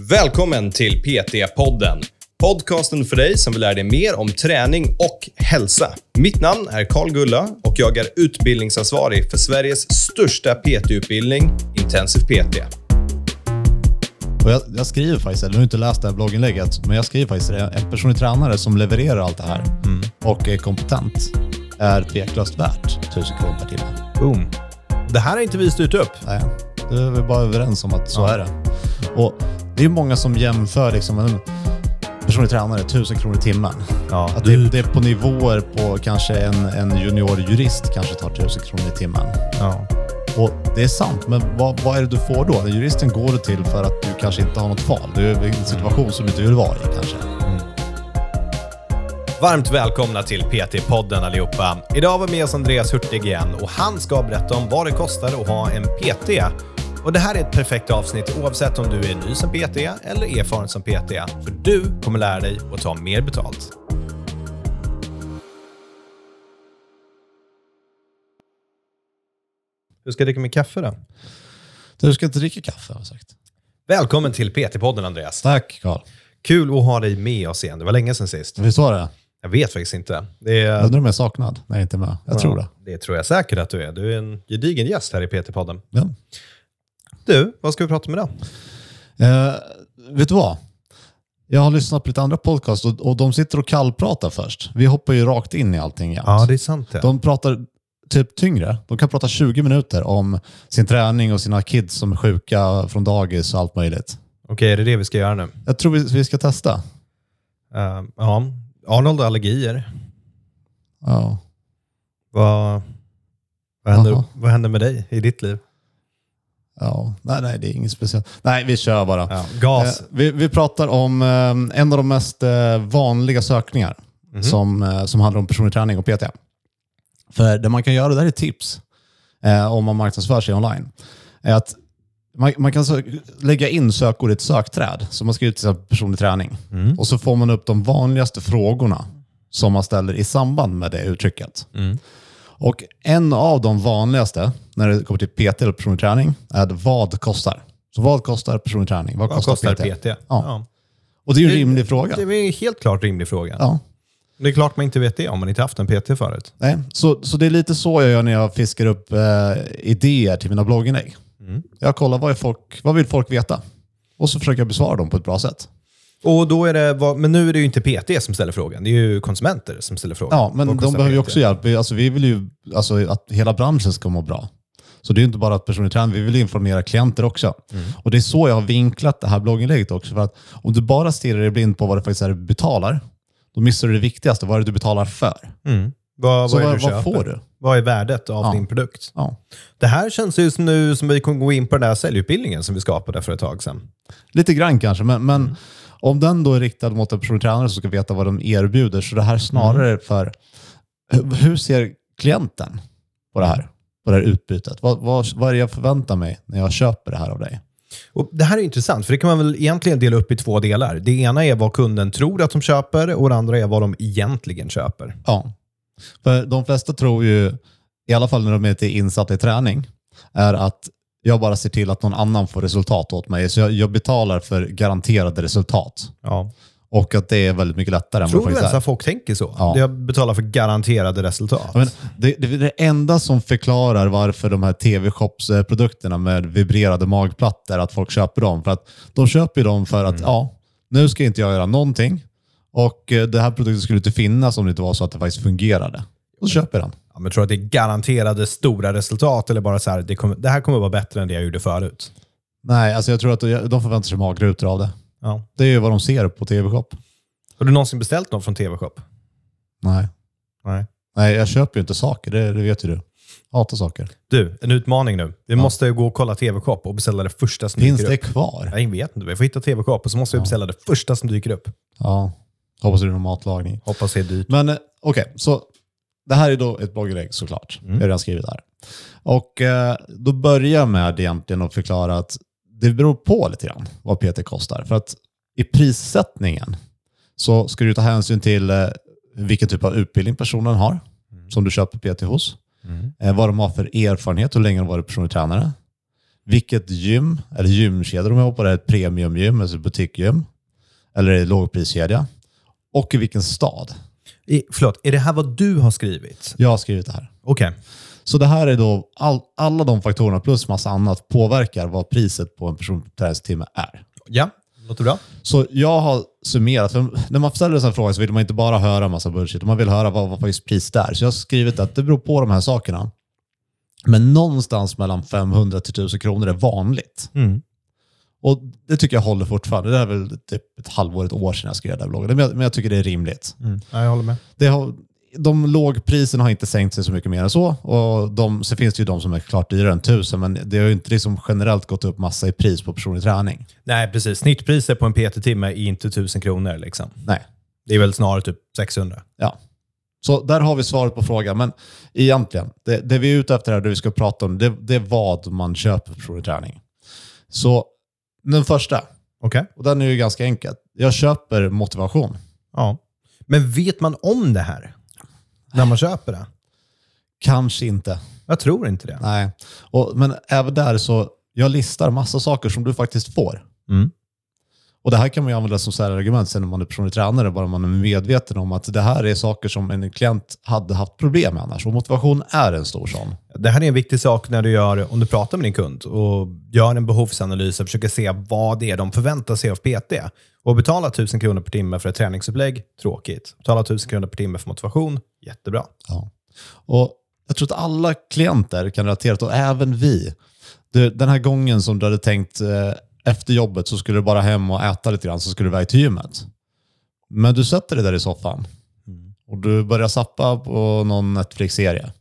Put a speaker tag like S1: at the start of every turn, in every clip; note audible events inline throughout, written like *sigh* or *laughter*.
S1: Välkommen till PT-podden. Podcasten för dig som vill lära dig mer om träning och hälsa. Mitt namn är Karl Gulla och jag är utbildningsansvarig för Sveriges största PT-utbildning, Intensiv PT.
S2: Och jag, jag skriver faktiskt, eller nu har inte läst det här blogginlägget, men jag skriver faktiskt det. En personlig tränare som levererar allt det här och är kompetent är tveklöst värt 1000 kronor per timme.
S3: Boom. Det här har inte vi styrt upp.
S2: Nej, det är vi bara överens om att så
S3: Ja.
S2: är det. Och det är många som jämför liksom en personlig tränare 1000 kronor i timmen.
S3: Ja,
S2: Att det, det är på nivåer på kanske en, en juniorjurist kanske tar 1000 kronor i timmen.
S3: ja.
S2: Och det är sant, men vad, vad är det du får då? Juristen går det till för att du kanske inte har något val. Du är i en situation som du inte vill vara i kanske.
S3: Varmt välkomna till PT-podden allihopa. Idag har vi med oss Andreas Hurtig igen och han ska berätta om vad det kostar att ha en PT. Och det här är ett perfekt avsnitt oavsett om du är ny som PT eller erfaren som PT. För du kommer lära dig att ta mer betalt. Hur ska jag dricka min kaffe då?
S2: Du ska inte dricka kaffe har jag sagt.
S3: Välkommen till PT-podden Andreas.
S2: Tack Karl.
S3: Kul att ha dig med oss igen. Det var länge sedan sist.
S2: Visst var det?
S3: Jag vet faktiskt inte. Det är...
S2: Undrar om jag är saknad när jag inte är med. Jag tror det.
S3: Det tror jag säkert att du är. Du är en gedigen gäst här i PT-podden.
S2: Ja.
S3: Du, vad ska vi prata med idag?
S2: Eh, vet du vad? Jag har lyssnat på lite andra podcast och, och de sitter och kallpratar först. Vi hoppar ju rakt in i allting jämt.
S3: Ja, det är sant det.
S2: De pratar typ tyngre. De kan prata 20 minuter om sin träning och sina kids som är sjuka från dagis och allt möjligt.
S3: Okej, är det det vi ska göra nu?
S2: Jag tror vi, vi ska testa.
S3: Uh, ja, Arnold har allergier.
S2: Ja.
S3: Vad, vad, händer, vad händer med dig i ditt liv?
S2: Ja, nej, nej, det är inget speciellt. Nej, vi kör bara.
S3: Ja, gas.
S2: Eh, vi, vi pratar om eh, en av de mest eh, vanliga sökningar som, eh, som handlar om personlig träning och PT. För det man kan göra, det här är tips eh, om man marknadsför sig online, är att man, man kan sö- lägga in sökord i ett sökträd. Så man skriver till exempel personlig träning. Och så får man upp de vanligaste frågorna som man ställer i samband med det uttrycket.
S3: Mm.
S2: Och en av de vanligaste när det kommer till PT eller personlig träning är vad kostar. Så vad kostar personlig träning? Vad
S3: Vad
S2: kostar,
S3: kostar PT?
S2: Ja. Och det är ju en rimlig fråga.
S3: Det är en helt klart rimlig fråga.
S2: Ja.
S3: Det är klart man inte vet det om man inte haft en PT förut.
S2: Nej. Så, så det är lite så jag gör när jag fiskar upp eh, idéer till mina blogginlägg. Jag kollar vad, folk, vad vill folk veta? Och så försöker jag besvara dem på ett bra sätt.
S3: Och då är det, men nu är det ju inte PT som ställer frågan, det är ju konsumenter som ställer frågan.
S2: Ja, men de behöver ju också hjälp. Alltså, vi vill ju alltså, att hela branschen ska må bra. Så det är ju inte bara att personlig träning, vi vill informera klienter också. Och det är så jag har vinklat det här blogginlägget också. För att om du bara stirrar dig blind på vad det faktiskt är du betalar, då missar du det viktigaste, vad är det du betalar för.
S3: Mm. Vad, vad,
S2: vad, vad får du?
S3: Vad är värdet av
S2: Ja.
S3: din produkt?
S2: Ja.
S3: Det här känns ju som nu som vi kommer gå in på den där säljutbildningen som vi skapade för ett tag sedan.
S2: Lite grann kanske, men, men om den då är riktad mot en personlig tränare som ska veta vad de erbjuder, så det här snarare för hur- ser klienten på det här? På det här utbytet? Vad, vad, vad är det jag förväntar mig när jag köper det här av dig?
S3: Och det här är intressant, för det kan man väl egentligen dela upp i två delar. Det ena är vad kunden tror att de köper och det andra är vad de egentligen köper.
S2: Ja. För de flesta tror ju, i alla fall när de är lite insatta i träning, är att jag bara ser till att någon annan får resultat åt mig. Så jag, jag betalar för garanterade resultat.
S3: Ja.
S2: Och att det är väldigt mycket lättare än
S3: Tror
S2: vad
S3: du
S2: det
S3: ens
S2: faktiskt är.
S3: att folk tänker så?
S2: Ja.
S3: Jag betalar för garanterade resultat.
S2: Ja, men det, det är det enda som förklarar varför de här TV-shopsprodukterna med vibrerade magplattor, att folk köper dem. För att de köper ju dem för att, ja, nu ska inte jag göra någonting. Och eh, det här produkten skulle inte finnas om det inte var så att det faktiskt fungerade. Och så köper jag den.
S3: Ja, men tror att det är garanterade stora resultat eller bara så här, det, kommer, det här kommer vara bättre än det jag gjorde förut?
S2: Nej, alltså jag tror att de förväntar sig magrutor av det.
S3: Ja.
S2: Det är ju vad de ser på TV-shop.
S3: Har du någonsin beställt något från TV-shop?
S2: Nej.
S3: Nej.
S2: Nej, jag köper ju inte saker. Det, det vet ju du. Hatar saker.
S3: Du, en utmaning nu. Vi måste gå och kolla TV-shop och beställa det första som
S2: Finns
S3: dyker
S2: det
S3: upp.
S2: kvar?
S3: Jag vet inte. Vi får hitta TV-shop och så måste vi beställa det första som dyker upp.
S2: Ja. Hoppas det är någon matlagning.
S3: Hoppas det är dyrt.
S2: Men eh, okej, så det här är då ett blogginlägg såklart. Jag har redan skrivit där. Och eh, då börjar jag med egentligen att förklara att det beror på lite grann vad PT kostar. För att i prissättningen så ska du ta hänsyn till eh, vilken typ av utbildning personen har som du köper PT hos. Eh, vad de har för erfarenhet, hur länge de varit personlig tränare. vilket gym, eller gymkedja de är på, det är ett premiumgym, alltså butikgym, eller är det lågpriskedja, och i vilken stad.
S3: I, förlåt, är det här vad du har skrivit?
S2: Jag har skrivit det här.
S3: Okej.
S2: Så det här är då, all, alla de faktorerna plus massa annat påverkar vad priset på en personträningstimme är.
S3: Ja, låter bra.
S2: Så jag har summerat, för när man ställer en sån fråga så vill man inte bara höra massa bullshit, man vill höra vad, vad faktiskt priset är. Så jag har skrivit att det beror på de här sakerna. Men någonstans mellan 500 till 1000 kronor är vanligt.
S3: Mm.
S2: Och det tycker jag håller fortfarande. Det är väl typ ett halvår, ett år sedan jag skrev den här bloggen. Men jag, men jag tycker det är rimligt.
S3: Mm. Ja, jag håller med.
S2: Det har, de lågpriserna har inte sänkt sig så mycket mer än så. Och de, så finns det ju de som är klart dyrare än 1000, men det har ju inte liksom generellt gått upp massa i pris på personlig träning.
S3: Nej, precis. Snittpriset på en PT-timme är inte 1000 kronor. Liksom.
S2: Nej.
S3: Det är väl snarare typ 600.
S2: Ja. Så där har vi svaret på frågan. Men egentligen, det, det vi är ute efter här, det vi ska prata om, det, det är vad man köper för personlig träning. Så den första,
S3: Okej.
S2: och den är ju ganska enkel. Jag köper motivation.
S3: Ja. Men vet man om det här när man köper det?
S2: Kanske inte.
S3: Jag tror inte det.
S2: Nej. Och, men även där så, jag listar massa saker som du faktiskt får.
S3: Mm.
S2: Och det här kan man ju använda som särargument sen när man är personlig tränare, bara man är medveten om att det här är saker som en klient hade haft problem med annars. Och motivation är en stor sån.
S3: Det här är en viktig sak när du gör, om du pratar med din kund och gör en behovsanalys och försöker se vad det är de förväntar sig av PT. Och betala 1000 kronor per timme för ett träningsupplägg, tråkigt. Betala 1000 kronor per timme för motivation, jättebra.
S2: Ja. Och jag tror att alla klienter kan relatera till, och även vi. Den här gången som du hade tänkt eh, efter jobbet så skulle du bara hem och äta lite grann, så skulle du iväg till gymmet. Men du sätter dig där i soffan och du börjar sappa på någon Netflix-serie.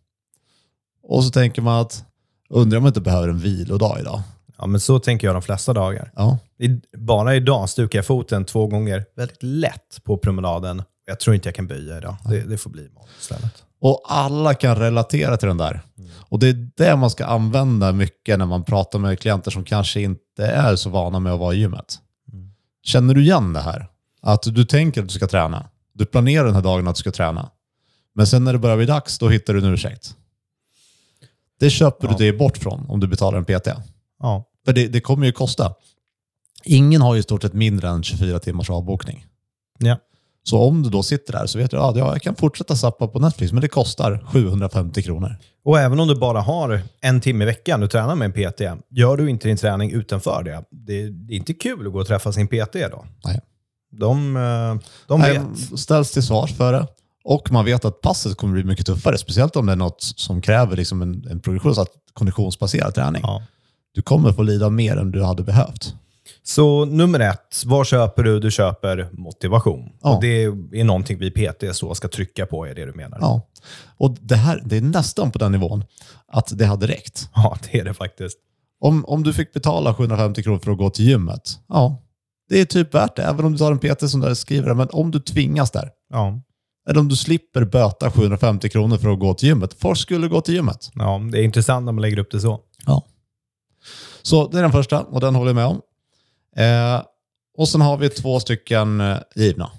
S2: Och så tänker man att, undrar om jag inte behöver en vilodag idag.
S3: Ja, men så tänker jag de flesta dagar.
S2: Ja.
S3: I, bara idag stukar jag foten två gånger väldigt lätt på promenaden. Jag tror inte jag kan böja idag. Det, det får bli imorgon istället.
S2: Och alla kan relatera till den där. Och det är det man ska använda mycket när man pratar med klienter som kanske inte är så vana med att vara i gymmet. Känner du igen det här? Att du tänker att du ska träna. Du planerar den här dagen att du ska träna. Men sen när det börjar bli dags, då hittar du en ursäkt. Det köper du dig bort från om du betalar en PT.
S3: Ja.
S2: För det, det kommer ju kosta. Ingen har ju i stort sett mindre än 24 timmars avbokning.
S3: Ja.
S2: Så om du då sitter där så vet du att ja, jag kan fortsätta sappa på Netflix, men det kostar 750 kronor.
S3: Och även om du bara har en timme i veckan du tränar med en PT, gör du inte din träning utanför det, det, det är inte kul att gå och träffa sin PT då.
S2: Nej.
S3: De, eh, de
S2: Nej,
S3: vet.
S2: ställs till svars för det. Och man vet att passet kommer bli mycket tuffare, speciellt om det är något som kräver liksom en, en progression, så att konditionsbaserad träning.
S3: Ja.
S2: Du kommer få lida mer än du hade behövt.
S3: Så nummer ett, vad köper du? Du köper motivation.
S2: Ja.
S3: Och det är någonting vi PT så ska trycka på, är det du menar?
S2: Ja. Och det här det är nästan på den nivån att det hade räckt.
S3: Ja, det är det faktiskt.
S2: Om, om du fick betala 750 kronor för att gå till gymmet, ja, det är typ värt det. Även om du tar en PT som där skriver det. Men om du tvingas där,
S3: Ja.
S2: eller om du slipper böta 750 kronor för att gå till gymmet. Folk skulle gå till gymmet.
S3: ja, det är intressant när man lägger upp det så.
S2: Ja. Så det är den första och den håller jag med om. Eh, och sen har vi två stycken eh, givna.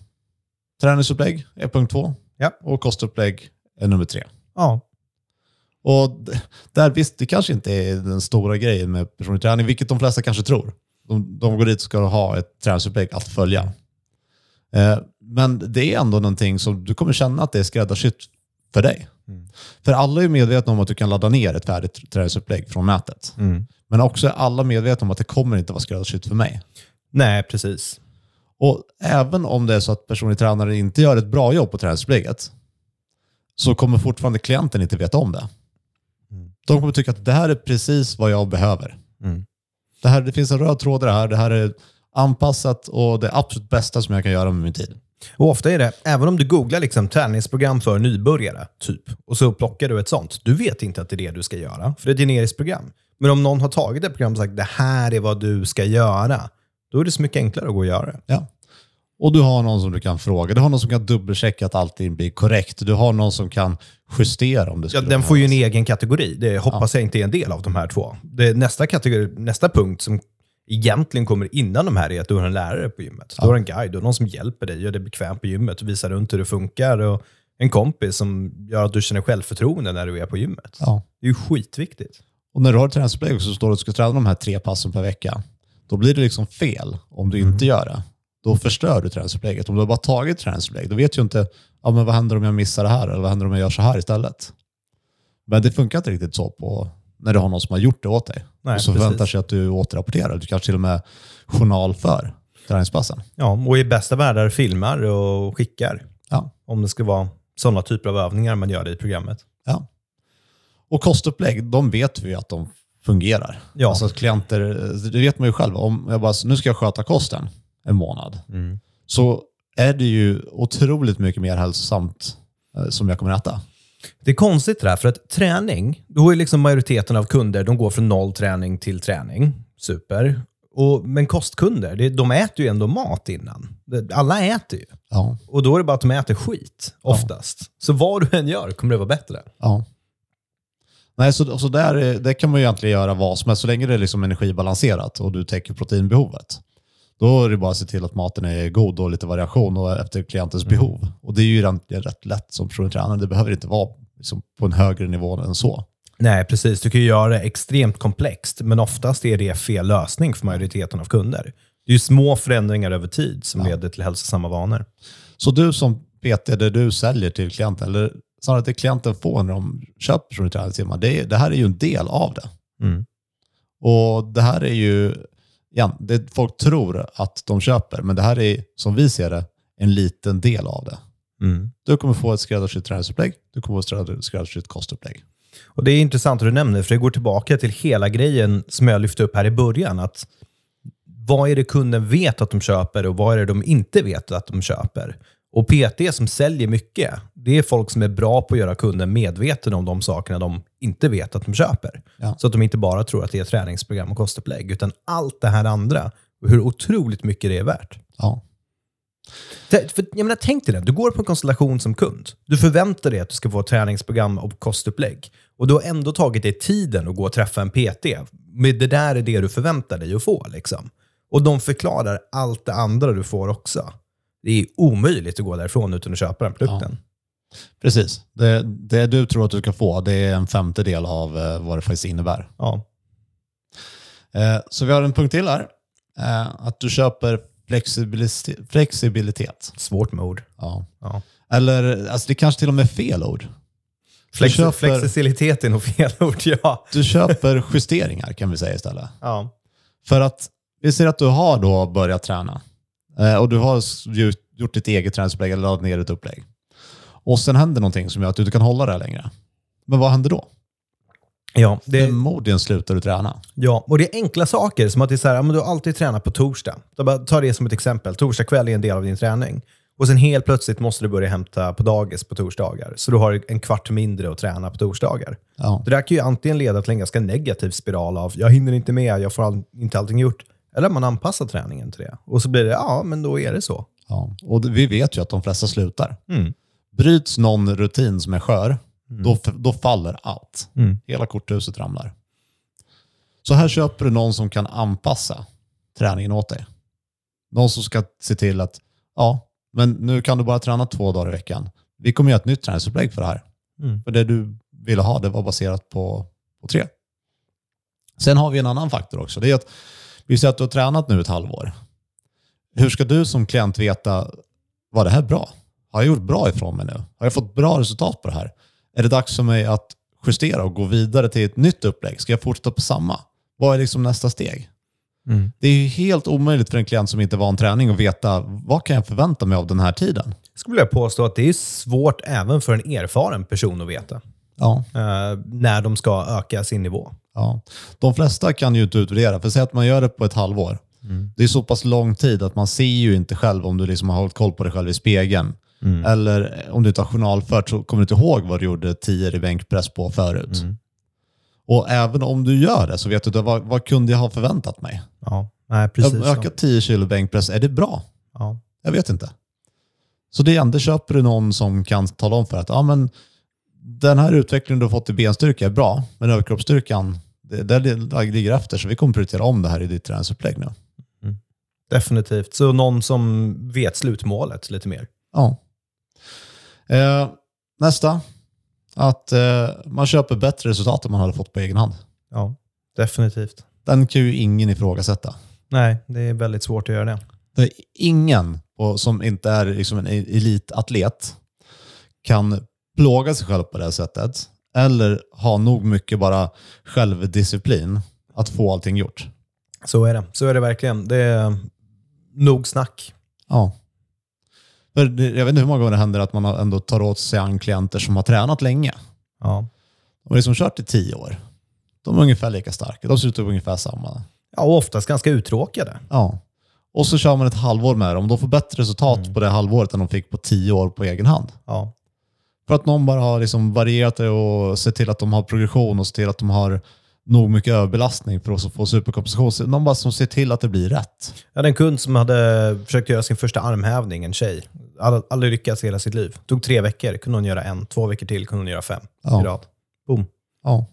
S2: Träningsupplägg är punkt två
S3: Ja.
S2: och kostupplägg är nummer tre.
S3: Ja.
S2: Och där visst, det kanske inte är den stora grejen med personlig träning, vilket de flesta kanske tror. De, de går dit och ska ha ett träningsupplägg att följa. Eh, men det är ändå någonting som du kommer känna att det är skräddarsytt för dig. För alla är medvetna om att du kan ladda ner ett färdigt träningsupplägg från nätet.
S3: Mm.
S2: Men också är alla medvetna om att det kommer inte vara skräddarsytt för mig.
S3: Nej, precis.
S2: Och även om det är så att personlig tränare inte gör ett bra jobb på träningsupplägget så kommer fortfarande klienten inte veta om det. De kommer tycka att det här är precis vad jag behöver.
S3: Mm.
S2: Det, här, det finns en röd tråd i det här. Det här är anpassat och det absolut bästa som jag kan göra med min tid.
S3: Och ofta är det, även om du googlar liksom träningsprogram för nybörjare, typ, och så plockar du ett sånt. Du vet inte att det är det du ska göra, för det är ett generiskt program. Men om någon har tagit ett program och sagt det här är vad du ska göra, då är det så mycket enklare att gå och göra det.
S2: Ja. Och du har någon som du kan fråga. Du har någon som kan dubbelchecka att allting blir korrekt. Du har någon som kan justera om det
S3: Ja,
S2: skulle
S3: den får ju en egen kategori. Det hoppas jag inte är en del av de här två. Det, nästa, kategori, nästa punkt som egentligen kommer innan de här är att du har en lärare på gymmet. Du har en guide, har någon som hjälper dig, gör dig bekväm på gymmet och visar runt hur det funkar. Och en kompis som gör att du känner självförtroende när du är på gymmet.
S2: Ja.
S3: Det är ju skitviktigt.
S2: Och när du har träningsupplägg så står det att du ska träna de här tre passen per vecka. Då blir det liksom fel om du inte gör det. Då förstör du träningsupplägget. Om du har bara tagit träningsupplägg, då vet du inte ja, men vad händer om jag missar det här eller vad händer om jag gör så här istället. Men det funkar inte riktigt så på när du har någon som har gjort det åt dig.
S3: Nej,
S2: och så
S3: precis.
S2: förväntar sig att du återrapporterar. Du kanske till och med journal för träningspassen.
S3: Ja, och i bästa världar filmar och skickar.
S2: Ja.
S3: Om det ska vara sådana typer av övningar man gör i programmet.
S2: Ja. Och kostupplägg, de vet vi att de fungerar.
S3: Ja.
S2: Alltså klienter, det vet man ju själv. Om jag bara, nu ska jag sköta kosten en månad, så är det ju otroligt mycket mer hälsosamt eh, som jag kommer äta.
S3: Det är konstigt det där, för att träning, då är liksom majoriteten av kunder, de går från noll träning till träning. Super. Och, men kostkunder, det, de äter ju ändå mat innan. Alla äter ju.
S2: Ja,
S3: Och då är det bara att de äter skit, oftast. Så vad du än gör kommer det vara bättre.
S2: ja. Nej, så, så där, är- där kan man ju egentligen göra vad som helst, så länge det är liksom energibalanserat och du täcker proteinbehovet. Då är det bara att se till att maten är god och lite variation och efter klientens behov. Och det är ju rätt lätt som personlig tränare. Det behöver inte vara liksom på en högre nivå än så.
S3: Nej, precis. Du kan ju göra det extremt komplext, men oftast är det fel lösning för majoriteten av kunder. Det är ju små förändringar över tid som leder till hälsosamma vanor.
S2: Så du som PT, det du säljer till klienten, eller snarare det klienten får när de köper personlig träningstimmar, det, det här är ju en del av det.
S3: Mm.
S2: Och det här är ju, igen, det folk tror att de köper, men det här är, som vi ser det, en liten del av det.
S3: Mm.
S2: Du kommer få ett skräddarsytt träningsupplägg, du kommer få ett skräddarsytt kostupplägg.
S3: Och Det är intressant att du nämner, för det går tillbaka till hela grejen som jag lyfte upp här i början. Att vad är det kunden vet att de köper och vad är det de inte vet att de köper? Och PT som säljer mycket, det är folk som är bra på att göra kunden medveten om de sakerna de inte vet att de köper.
S2: Ja.
S3: Så att de inte bara tror att det är träningsprogram och kostupplägg, utan allt det här andra. Och hur otroligt mycket det är värt.
S2: Ja.
S3: För, jag menar, tänk dig det, du går på en konstellation som kund. Du förväntar dig att du ska få ett träningsprogram och kostupplägg. Och du har ändå tagit dig tiden att gå och träffa en PT. Men det där är det du förväntar dig att få. Liksom. Och de förklarar allt det andra du får också. Det är omöjligt att gå därifrån utan att köpa den produkten.
S2: Precis. Det, det du tror att du ska få, det är en femtedel av eh, vad det faktiskt innebär.
S3: Ja.
S2: Eh, så vi har en punkt till här. Eh, att du köper flexibilitet. flexibilitet.
S3: Svårt med ord.
S2: Ja.
S3: Ja.
S2: Eller, alltså det kanske till och med är fel ord.
S3: Flex
S2: köper-
S3: Flexibilitet är nog fel ord, ja.
S2: Du köper *laughs* justeringar kan vi säga istället.
S3: ja.
S2: För att vi ser att du har då börjat träna och du har gjort, ditt eget träningsupplägg eller laddat ner ett upplägg. Och sen händer någonting som gör att du inte kan hålla det längre. Men vad händer då?
S3: Ja, det,
S2: Förmodligen slutar du träna.
S3: Ja, och det är enkla saker som att det är så här, du har alltid tränat på torsdag. Ta det som ett exempel. Torsdag kväll är en del av din träning. Och sen helt plötsligt måste du börja hämta på dagis på torsdagar. Så du har en kvart mindre att träna på torsdagar.
S2: Ja.
S3: Det där kan ju antingen leda till en ganska negativ spiral av jag hinner inte med, jag får all, inte allting gjort. Eller man anpassar träningen till det. Och så blir det, ja, men då är det så.
S2: Ja. Och vi vet ju att de flesta slutar.
S3: Mm.
S2: Bryts någon rutin som är skör, då, f- då faller allt.
S3: Mm.
S2: Hela korthuset ramlar. Så här köper du någon som kan anpassa träningen åt dig. Någon som ska se till att, ja, men nu kan du bara träna två dagar i veckan. Vi kommer göra ett nytt träningsupplägg för det här.
S3: Mm.
S2: För det du ville ha, det var baserat på, på tre. Sen har vi en annan faktor också. Det är att vi säger att du har tränat nu ett halvår. Hur ska du som klient veta, var det här bra? Har jag gjort bra ifrån mig nu? Har jag fått bra resultat på det här? Är det dags för mig att justera och gå vidare till ett nytt upplägg? Ska jag fortsätta på samma? Vad är liksom nästa steg?
S3: Mm.
S2: Det är helt omöjligt för en klient som inte är van träning att veta vad kan jag förvänta mig av den här tiden?
S3: Jag skulle vilja påstå att det är svårt även för en erfaren person att veta
S2: Ja,
S3: eh, när de ska öka sin nivå.
S2: Ja. De flesta kan ju inte utvärdera, för säg att man gör det på ett halvår. Det är så pass lång tid att man ser ju inte själv om du liksom har hållit koll på dig själv i spegeln. Eller om du inte har journalfört så kommer du inte ihåg vad du gjorde 10 i bänkpress på förut. Och även om du gör det så vet du vad, vad kunde jag ha förväntat mig?
S3: Ja, nej, precis.
S2: Ökat 10 kilo bänkpress, är det bra?
S3: Ja.
S2: Jag vet inte. Så det är ändå köper du någon som kan tala om för att ja, men den här utvecklingen du har fått i benstyrka är bra, men överkroppsstyrkan, det, där ligger efter. Så vi kommer prioritera om det här i ditt träningsupplägg nu.
S3: Definitivt. Så någon som vet slutmålet lite mer.
S2: Ja. Eh, nästa. Att eh, man köper bättre resultat än man hade fått på egen hand.
S3: Ja, definitivt.
S2: Den kan ju ingen ifrågasätta.
S3: Nej, det är väldigt svårt att göra det.
S2: Det är ingen och, som inte är liksom en elitatlet kan plåga sig själv på det här sättet eller ha nog mycket bara självdisciplin att få allting gjort.
S3: Så är det. Så är det verkligen. Det är nog snack.
S2: Ja. Jag vet inte hur många gånger det händer att man ändå tar åt sig an klienter som har tränat länge.
S3: Ja.
S2: De har liksom kört i tio år. De är ungefär lika starka. De ser ut ungefär samma.
S3: ja, och oftast ganska uttråkade.
S2: Ja. Och så kör man ett halvår med dem. De får bättre resultat på det halvåret än de fick på tio år på egen hand.
S3: Ja.
S2: För att någon bara har liksom varierat det och sett till att de har progression och sett till att de har nog mycket överbelastning för att få superkompensation. Någon bara som ser till att det blir rätt.
S3: Jag hade en kund som hade försökt göra sin första armhävning, en tjej. Aldrig lyckats hela sitt liv. Tog tre veckor, kunde hon göra en. Två veckor till kunde hon göra fem
S2: Ja.
S3: i rad. Boom.
S2: Ja.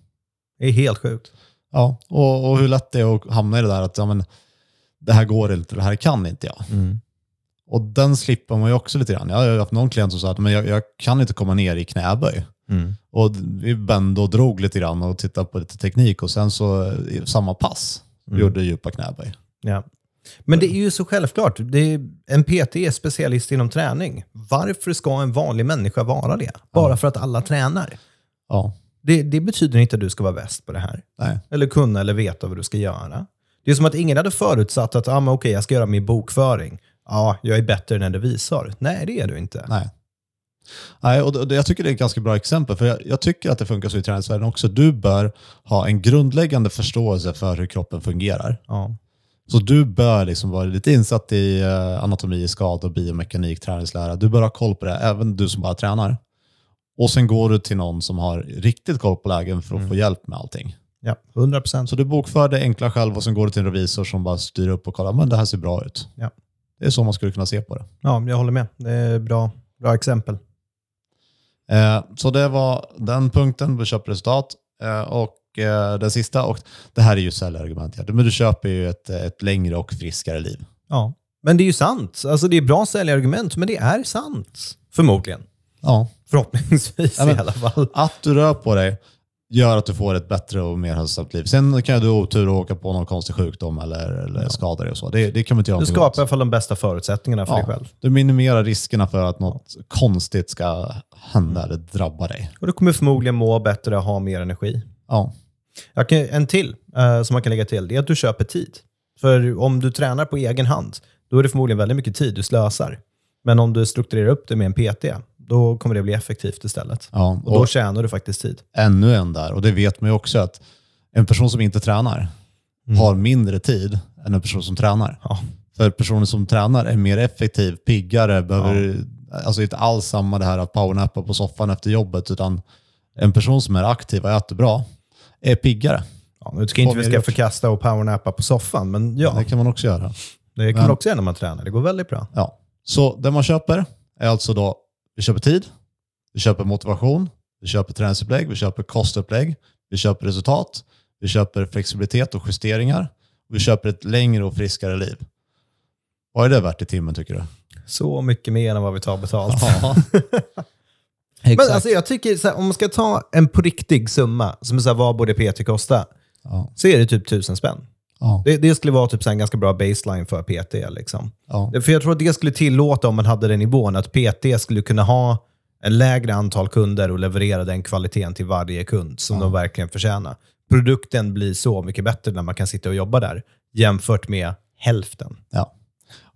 S3: Det är helt sjukt.
S2: Ja, och, och hur lätt det är att hamna i det där att ja, men, det här går inte, det här kan inte jag. Och den slipper man ju också lite grann. Jag har haft någon klient som sa att men jag, jag kan inte komma ner i knäböj. Och vi bände och drog lite grann och tittade på lite teknik och sen så samma pass gjorde djupa knäböj.
S3: Ja. Men det är ju så självklart. Det är, en PT är specialist inom träning. Varför ska en vanlig människa vara det? Bara för att alla tränar.
S2: Ja,
S3: Det, det betyder inte att du ska vara bäst på det här.
S2: nej.
S3: Eller kunna eller veta vad du ska göra. Det är som att ingen hade förutsatt att ah, men okej, jag ska göra min bokföring. Ja, jag är bättre än en revisor. Nej, det är du inte.
S2: Nej. Nej, och det, jag tycker det är ett ganska bra exempel, för jag, jag tycker att det funkar så i träningsvärlden också. Du bör ha en grundläggande förståelse för hur kroppen fungerar.
S3: Ja.
S2: Så du bör liksom vara lite insatt i eh, anatomi, skada, biomekanik, träningslära. Du bör ha koll på det, även du som bara tränar. Och sen går du till någon som har riktigt koll på lägen för att få hjälp med allting.
S3: ja, 100 procent.
S2: Så du bokför det enkla själv och sen går du till en revisor som bara styr upp och kollar, men det här ser bra ut.
S3: Ja.
S2: Det är så man skulle kunna se på det.
S3: Ja, jag håller med. Det är bra, bra exempel.
S2: Eh, så det var den punkten, vi köper resultat. Eh, och eh, den sista, och det här är ju säljargument, ja. men du köper ju ett, ett längre och friskare liv.
S3: Ja. Men det är ju sant. Alltså, det är bra säljargument, men det är sant. Förmodligen.
S2: Ja.
S3: Förhoppningsvis
S2: Ja, men-
S3: i alla fall.
S2: Att du rör på dig gör att du får ett bättre och mer hälsosamt liv. Sen kan du ha otur och åka på någon konstig sjukdom eller, eller skada dig och så. Det, det kan man inte göra
S3: Du skapar i alla fall de bästa förutsättningarna för dig
S2: Ja,
S3: själv.
S2: du minimerar riskerna för att något konstigt ska hända eller drabba dig.
S3: Och du kommer förmodligen må bättre och ha mer energi.
S2: Ja,
S3: kan, en till eh, som man kan lägga till, det är att du köper tid. För om du tränar på egen hand, då är det förmodligen väldigt mycket tid du slösar. Men om du strukturerar upp det med en PT, då kommer det bli effektivt istället.
S2: ja.
S3: Och då
S2: Och
S3: tjänar du faktiskt tid.
S2: ännu en där, och det vet man ju också att en person som inte tränar har mindre tid än en person som tränar.
S3: Ja.
S2: För personen som tränar är mer effektiv, piggare, behöver alltså inte alls samma det här att powernappa på soffan efter jobbet, utan en person som är aktiv och äter bra är piggare.
S3: Ja, nu ska inte vi ska förkasta och powernappa på soffan, men ja,
S2: Det kan man också göra.
S3: det kan
S2: Men-
S3: man också göra när man tränar. Det går väldigt bra.
S2: Ja. Så det man köper är alltså då, vi köper tid, vi köper motivation, vi köper träningsupplägg, vi köper kostupplägg, vi köper resultat, vi köper flexibilitet och justeringar, och vi köper ett längre och friskare liv. Vad är det värt i timmen tycker du?
S3: Så mycket mer än vad vi tar betalt.
S2: Ja. *laughs* *laughs*
S3: Men alltså, jag tycker, här, om man ska ta en på riktig summa, som är så här, vad borde PT kosta,
S2: ja.
S3: så är det typ tusen spänn.
S2: Ja.
S3: Det, det skulle vara typ så en ganska bra baseline för PT. Liksom.
S2: Ja.
S3: För jag tror att det skulle tillåta, om man hade den nivån, att PT skulle kunna ha en lägre antal kunder och leverera den kvaliteten till varje kund som de verkligen förtjänar. Produkten blir så mycket bättre när man kan sitta och jobba där, jämfört med hälften.
S2: Ja.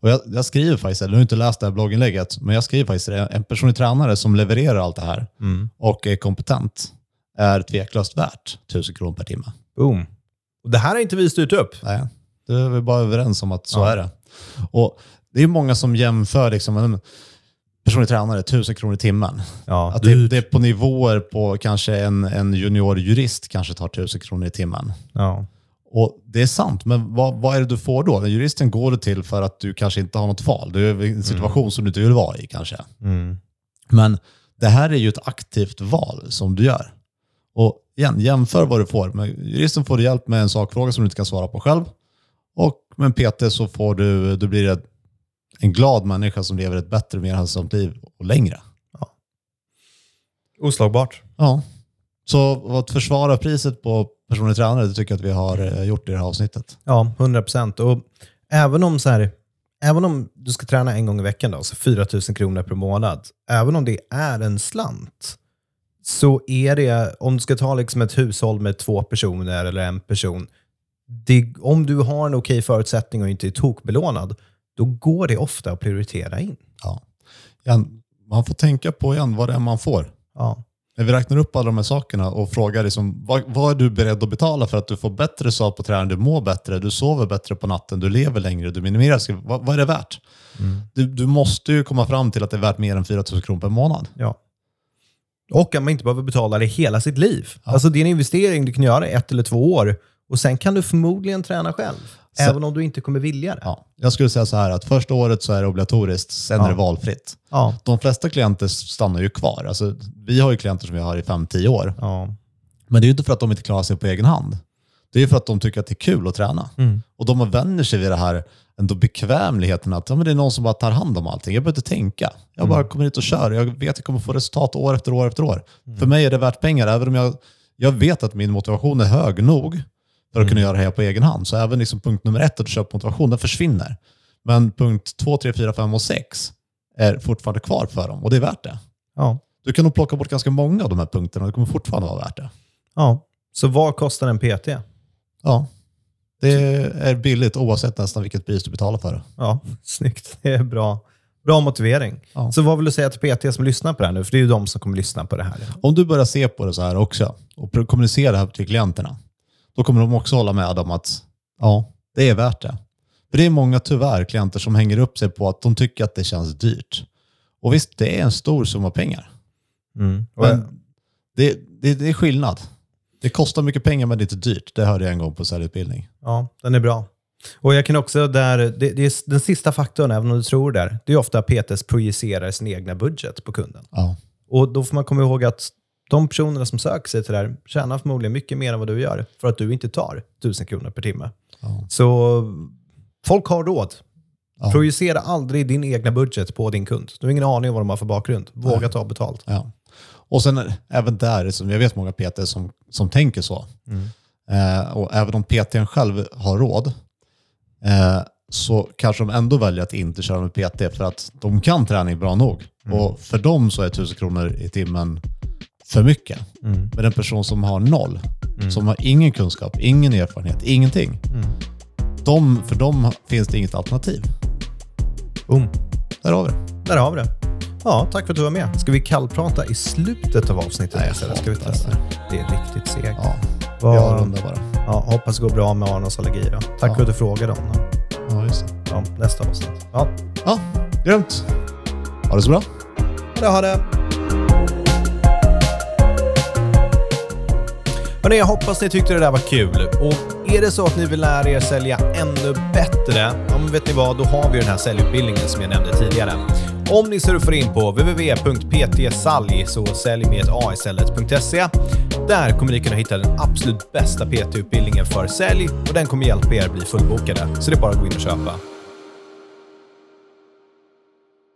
S2: Och jag, jag skriver faktiskt, eller nu har inte läst det här blogginlägget, men jag skriver faktiskt det. En personlig tränare som levererar allt det här och är kompetent är tveklöst värt 1000 kronor per timme.
S3: Boom. Och det här har inte vi styrt upp.
S2: Nej, det är vi bara överens om att så
S3: Ja.
S2: är det. Och Det är många som jämför liksom, en personlig tränare, 1000 kronor i timmen.
S3: Ja,
S2: Att det, det är på nivåer på kanske en, en junior jurist kanske tar 1000 kronor i timmen.
S3: ja.
S2: Och Det är sant, men vad, vad är det du får då? Den juristen går du till för att du kanske inte har något val. Du är i en situation som du inte vill vara i kanske.
S3: Mm.
S2: Men det här är ju ett aktivt val som du gör. Och igen, jämför vad du får. Med juristen får du hjälp med en sakfråga som du inte kan svara på själv. Och med en PT så får du, du blir ett, en glad människa som lever ett bättre, mer hälsosamt liv och längre.
S3: Oslagbart.
S2: Ja, Så att försvara priset på personlig tränare, det tycker jag att vi har eh, gjort i det här avsnittet.
S3: Ja, 100 procent. Och även om, så här, även om du ska träna en gång i veckan, då, så 4 000 kronor per månad, även om det är en slant, så är det, om du ska ta liksom ett hushåll med två personer eller en person, det, om du har en okej förutsättning och inte är tokbelånad, då går det ofta att prioritera in.
S2: Ja. Man får tänka på igen vad det är man får.
S3: Ja.
S2: När vi räknar upp alla de här sakerna och frågar liksom, vad, vad är du beredd att betala för att du får bättre svar på träning, du mår bättre, du sover bättre på natten, du lever längre, du minimerar vad, vad är det värt? Du, du måste ju komma fram till att det är värt mer än 4 000 kronor per månad.
S3: Ja. Och att man inte behöver betala det hela sitt liv. Alltså det är en investering du kan göra i ett eller två år och sen kan du förmodligen träna själv.
S2: Så-
S3: även om du inte kommer vilja det.
S2: Ja. Jag skulle säga så här att första året så är det obligatoriskt, sen är det valfritt.
S3: Ja.
S2: De flesta klienter stannar ju kvar. Alltså, vi har ju klienter som vi har i 5-10 år.
S3: Ja.
S2: Men det är ju inte för att de inte klarar sig på egen hand. Det är för att de tycker att det är kul att träna.
S3: Mm.
S2: Och de vänjer sig vid det här ändå bekvämligheten att ja, men det är någon som bara tar hand om allting. Jag behöver inte tänka. Jag bara kommer hit och kör. Jag vet att jag kommer få resultat år efter år efter år. För mig är det värt pengar, även om jag, jag vet att min motivation är hög nog för att kunna göra det här på egen hand. Så även liksom punkt nummer ett, att köper motivation, den försvinner. Men punkt två, tre, fyra, fem och sex är fortfarande kvar för dem och det är värt det.
S3: Ja.
S2: Du kan nog plocka bort ganska många av de här punkterna och det kommer fortfarande vara värt det.
S3: ja. Så vad kostar en PT?
S2: Ja, det är billigt oavsett nästan vilket pris du betalar för det.
S3: Ja, *laughs* snyggt. Det är bra. Bra motivering.
S2: Ja.
S3: Så vad vill du säga till PT som lyssnar på det här nu? För det är ju de som kommer lyssna på det här.
S2: Om du börjar se på det så här också och kommunicera det här till klienterna, då kommer de också hålla med om att ja, det är värt det. För det är många tyvärr klienter som hänger upp sig på att de tycker att det känns dyrt. Och visst, det är en stor summa pengar.
S3: Mm.
S2: Men det, det, det är skillnad. Det kostar mycket pengar men det är inte dyrt. Det hörde jag en gång på säljutbildning.
S3: Ja, den är bra. Och jag kan också där, det, det är den sista faktorn, även om du tror det, det är ofta PTs projicerar sin egna budget på kunden.
S2: Ja.
S3: Och då får man komma ihåg att de personerna som söker sig till det här tjänar förmodligen mycket mer än vad du gör, för att du inte tar 1000 kronor per timme.
S2: Ja.
S3: Så folk har råd.
S2: Ja.
S3: Projicera aldrig din egna budget på din kund. Du har ingen aning om vad de har för bakgrund. Våga ta betalt.
S2: Ja. Och sen även där, som jag vet många PT som, som tänker så. Eh, och även om PTn själv har råd eh, så kanske de ändå väljer att inte köra med PT för att de kan träning bra nog. Och för dem så är 1000 kronor i timmen för mycket. Men en person som har noll, som har ingen kunskap, ingen erfarenhet, ingenting. De, för dem finns det inget alternativ.
S3: Boom.
S2: Där har vi det.
S3: Där har vi det. Ja, tack för att du var med. Ska vi kallprata i slutet av avsnittet?
S2: Nej, jag
S3: istället? Ska vi testa? det är riktigt segt.
S2: Ja,
S3: Vad-
S2: jag rundar bara.
S3: Ja, hoppas det går bra med Arnos allergi då. Tack
S2: Ja.
S3: för att du frågade om det.
S2: Ja, just det.
S3: Ja, nästa avsnitt. Ja,
S2: Ja, grymt. Ha det så bra.
S3: det har det. Hörrni, jag hoppas ni tyckte det där var kul. Och är det så att ni vill lära er sälja ännu bättre, ja men vet ni vad, då har vi den här säljutbildningen som jag nämnde tidigare. Om ni surfar in på www.ptsalj, så sälj med ett a istället.se. Där kommer ni kunna hitta den absolut bästa PT-utbildningen för sälj och den kommer hjälpa er bli fullbokade. Så det är bara att gå in och köpa.